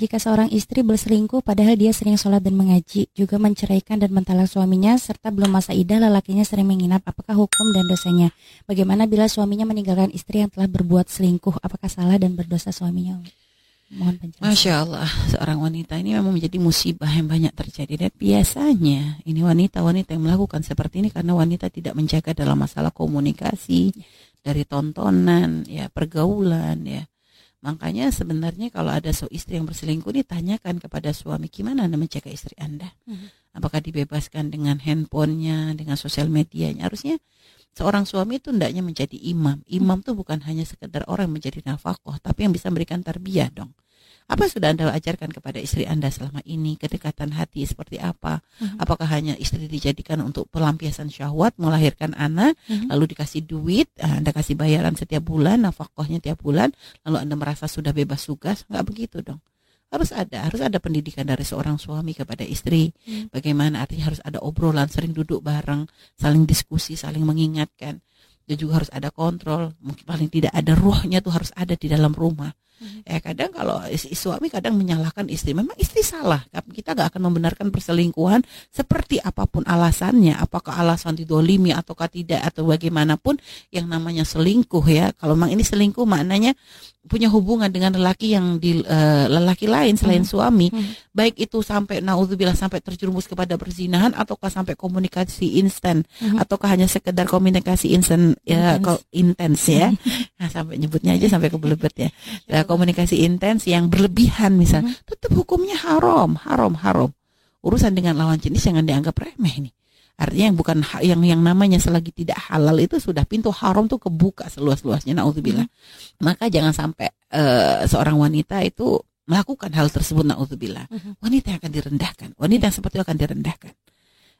jika seorang istri berselingkuh padahal dia sering sholat dan mengaji, juga menceraikan dan mentalak suaminya, serta belum masa idah lelakinya sering menginap, apakah hukum dan dosanya? Bagaimana bila suaminya meninggalkan istri yang telah berbuat selingkuh, apakah salah dan berdosa suaminya? Mohon penjelasan. Masya Allah, seorang wanita ini memang menjadi musibah yang banyak terjadi dan biasanya ini wanita-wanita yang melakukan seperti ini karena wanita tidak menjaga dalam masalah komunikasi dari tontonan, ya pergaulan, ya Makanya sebenarnya kalau ada so istri yang berselingkuh ditanyakan kepada suami gimana anda menjaga istri anda, hmm. apakah dibebaskan dengan handphonenya, dengan sosial medianya. Harusnya seorang suami itu hendaknya menjadi imam. Imam itu bukan hanya sekedar orang yang menjadi nafkah, tapi yang bisa memberikan tarbiyah dong. Apa sudah Anda ajarkan kepada istri Anda selama ini? Kedekatan hati seperti apa? Uh-huh. Apakah hanya istri dijadikan untuk pelampiasan syahwat, melahirkan anak, uh-huh. lalu dikasih duit, ah, Anda kasih bayaran setiap bulan, nafkahnya tiap bulan, lalu Anda merasa sudah bebas tugas? Enggak begitu dong harus ada harus ada pendidikan dari seorang suami kepada istri hmm. bagaimana artinya harus ada obrolan sering duduk bareng saling diskusi saling mengingatkan dan juga harus ada kontrol mungkin paling tidak ada ruhnya tuh harus ada di dalam rumah Ya kadang kalau suami kadang menyalahkan istri, memang istri salah. Kita gak akan membenarkan perselingkuhan seperti apa pun alasannya, apakah alasan didolimi ataukah tidak atau bagaimanapun yang namanya selingkuh ya. Kalau memang ini selingkuh maknanya punya hubungan dengan lelaki yang di uh, lelaki lain selain hmm. suami, hmm. baik itu sampai naudzubillah sampai terjerumus kepada perzinahan ataukah sampai komunikasi instan hmm. ataukah hanya sekedar komunikasi instan ya intens ya. Nah, sampai nyebutnya aja sampai kebelebet ya. ya komunikasi intens yang berlebihan misalnya, hmm. tetap hukumnya haram, haram, haram. Urusan dengan lawan jenis jangan dianggap remeh nih. Artinya yang bukan yang yang namanya selagi tidak halal itu sudah pintu haram tuh kebuka seluas-luasnya naudzubillah. Hmm. Maka jangan sampai uh, seorang wanita itu melakukan hal tersebut naudzubillah. Hmm. Wanita yang akan direndahkan, wanita yang seperti itu akan direndahkan.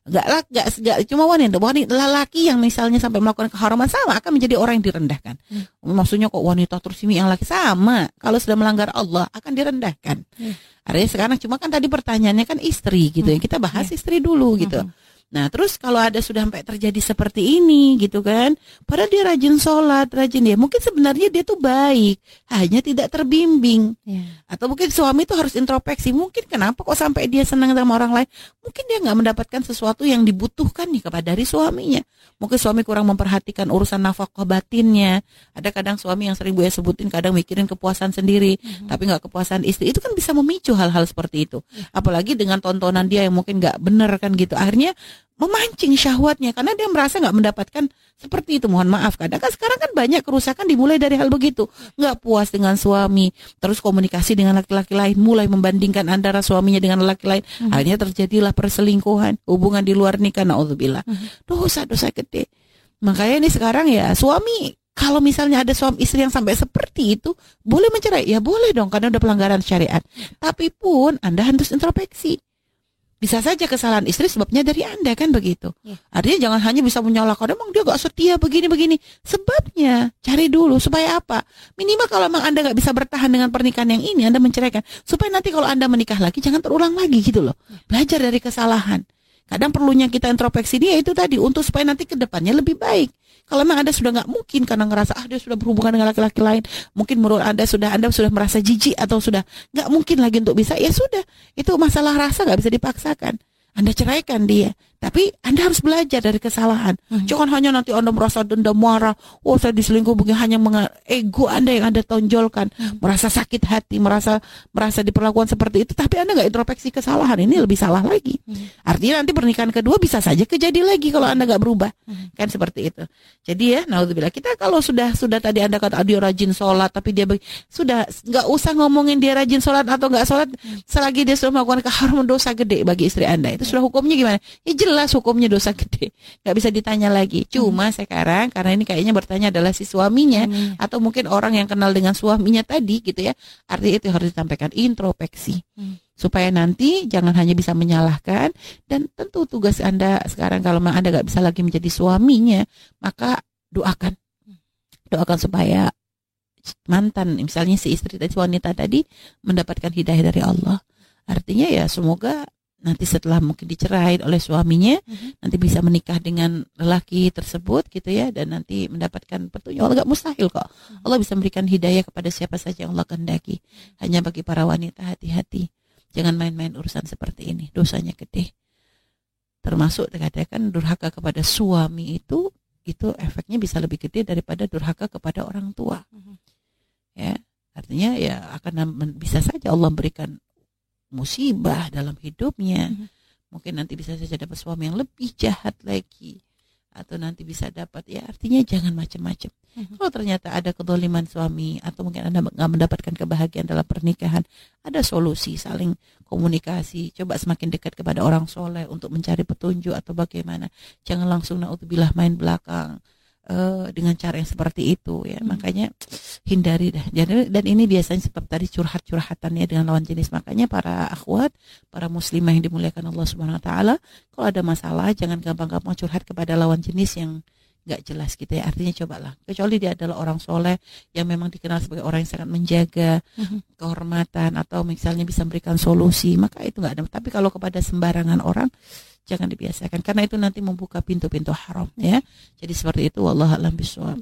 Gak lah, gak, gak cuma wanita, wanita laki yang misalnya sampai melakukan keharaman sama akan menjadi orang yang direndahkan. Hmm. Maksudnya kok wanita terus ini yang laki sama. Kalau sudah melanggar Allah akan direndahkan. Hmm. Artinya sekarang cuma kan tadi pertanyaannya kan istri gitu ya. hmm. ya. Kita bahas yeah. istri dulu gitu. Hmm. Nah, terus kalau ada sudah sampai terjadi seperti ini gitu kan, padahal dia rajin sholat, rajin dia, mungkin sebenarnya dia tuh baik, hanya tidak terbimbing. Yeah. Atau mungkin suami itu harus introspeksi, mungkin kenapa kok sampai dia senang sama orang lain? Mungkin dia nggak mendapatkan sesuatu yang dibutuhkan nih kepada dari suaminya. Mungkin suami kurang memperhatikan urusan nafkah batinnya. Ada kadang suami yang sering gue sebutin, kadang mikirin kepuasan sendiri, mm-hmm. tapi nggak kepuasan istri. Itu kan bisa memicu hal-hal seperti itu. Yeah. Apalagi dengan tontonan dia yang mungkin nggak bener kan gitu. Akhirnya memancing syahwatnya karena dia merasa nggak mendapatkan seperti itu mohon maaf kadang kan sekarang kan banyak kerusakan dimulai dari hal begitu nggak puas dengan suami terus komunikasi dengan laki-laki lain mulai membandingkan antara suaminya dengan laki lain hmm. akhirnya terjadilah perselingkuhan hubungan di luar nikah naudzubillah hmm. dosa dosa gede makanya ini sekarang ya suami kalau misalnya ada suami istri yang sampai seperti itu, boleh mencerai? Ya boleh dong, karena udah pelanggaran syariat. Tapi pun Anda harus introspeksi bisa saja kesalahan istri sebabnya dari Anda kan begitu. Ya. Artinya jangan hanya bisa menyalahkan emang dia gak setia begini-begini. Sebabnya cari dulu supaya apa? Minimal kalau emang Anda gak bisa bertahan dengan pernikahan yang ini Anda menceraikan. Supaya nanti kalau Anda menikah lagi jangan terulang lagi gitu loh. Ya. Belajar dari kesalahan. Kadang perlunya kita introspeksi dia itu tadi untuk supaya nanti ke depannya lebih baik. Kalau memang Anda sudah nggak mungkin karena ngerasa ah dia sudah berhubungan dengan laki-laki lain, mungkin menurut Anda sudah Anda sudah merasa jijik atau sudah nggak mungkin lagi untuk bisa, ya sudah. Itu masalah rasa nggak bisa dipaksakan. Anda ceraikan dia. Tapi Anda harus belajar dari kesalahan. Hmm. Jangan hanya nanti Anda merasa dendam marah. Oh saya diselingkuh begini hanya ego Anda yang Anda tonjolkan. Hmm. Merasa sakit hati, merasa merasa diperlakukan seperti itu. Tapi Anda nggak introspeksi kesalahan. Ini lebih salah lagi. Hmm. Artinya nanti pernikahan kedua bisa saja kejadi lagi kalau Anda nggak berubah. Hmm. Kan seperti itu. Jadi ya, naudzubillah kita kalau sudah sudah tadi Anda kata dia rajin sholat, tapi dia sudah nggak usah ngomongin dia rajin sholat atau nggak sholat. Hmm. Selagi dia sudah melakukan keharaman dosa gede bagi istri Anda. Itu sudah hukumnya gimana? Ya jelas hukumnya dosa gede nggak bisa ditanya lagi cuma hmm. sekarang karena ini kayaknya bertanya adalah si suaminya hmm. atau mungkin orang yang kenal dengan suaminya tadi gitu ya artinya itu harus disampaikan introspeksi hmm. supaya nanti jangan hanya bisa menyalahkan dan tentu tugas anda sekarang kalau memang anda nggak bisa lagi menjadi suaminya maka doakan doakan supaya mantan misalnya si istri tadi wanita tadi mendapatkan hidayah dari Allah artinya ya semoga nanti setelah mungkin dicerai oleh suaminya mm-hmm. nanti bisa menikah dengan lelaki tersebut gitu ya dan nanti mendapatkan petunjuk. Allah nggak mustahil kok. Mm-hmm. Allah bisa memberikan hidayah kepada siapa saja yang Allah kehendaki. Hanya bagi para wanita hati-hati. Jangan main-main urusan seperti ini. Dosanya gede. Termasuk dikatakan durhaka kepada suami itu itu efeknya bisa lebih gede daripada durhaka kepada orang tua. Mm-hmm. ya artinya ya akan bisa saja Allah berikan musibah dalam hidupnya. Mm -hmm. Mungkin nanti bisa saja dapat suami yang lebih jahat lagi atau nanti bisa dapat ya artinya jangan macam-macam. Mm-hmm. Kalau ternyata ada kedoliman suami atau mungkin anda nggak mendapatkan kebahagiaan dalam pernikahan, ada solusi saling komunikasi. Coba semakin dekat kepada orang soleh untuk mencari petunjuk atau bagaimana. Jangan langsung naudzubillah main belakang uh, dengan cara yang seperti itu ya. Hmm. Makanya hindari dah. Jadi dan ini biasanya sebab tadi curhat-curhatannya dengan lawan jenis. Makanya para akhwat, para muslimah yang dimuliakan Allah Subhanahu wa taala, kalau ada masalah jangan gampang-gampang curhat kepada lawan jenis yang nggak jelas gitu ya artinya cobalah kecuali dia adalah orang soleh yang memang dikenal sebagai orang yang sangat menjaga mm-hmm. kehormatan atau misalnya bisa memberikan solusi maka itu nggak ada tapi kalau kepada sembarangan orang jangan dibiasakan karena itu nanti membuka pintu-pintu haram ya. Jadi seperti itu wallahu alam bisawab.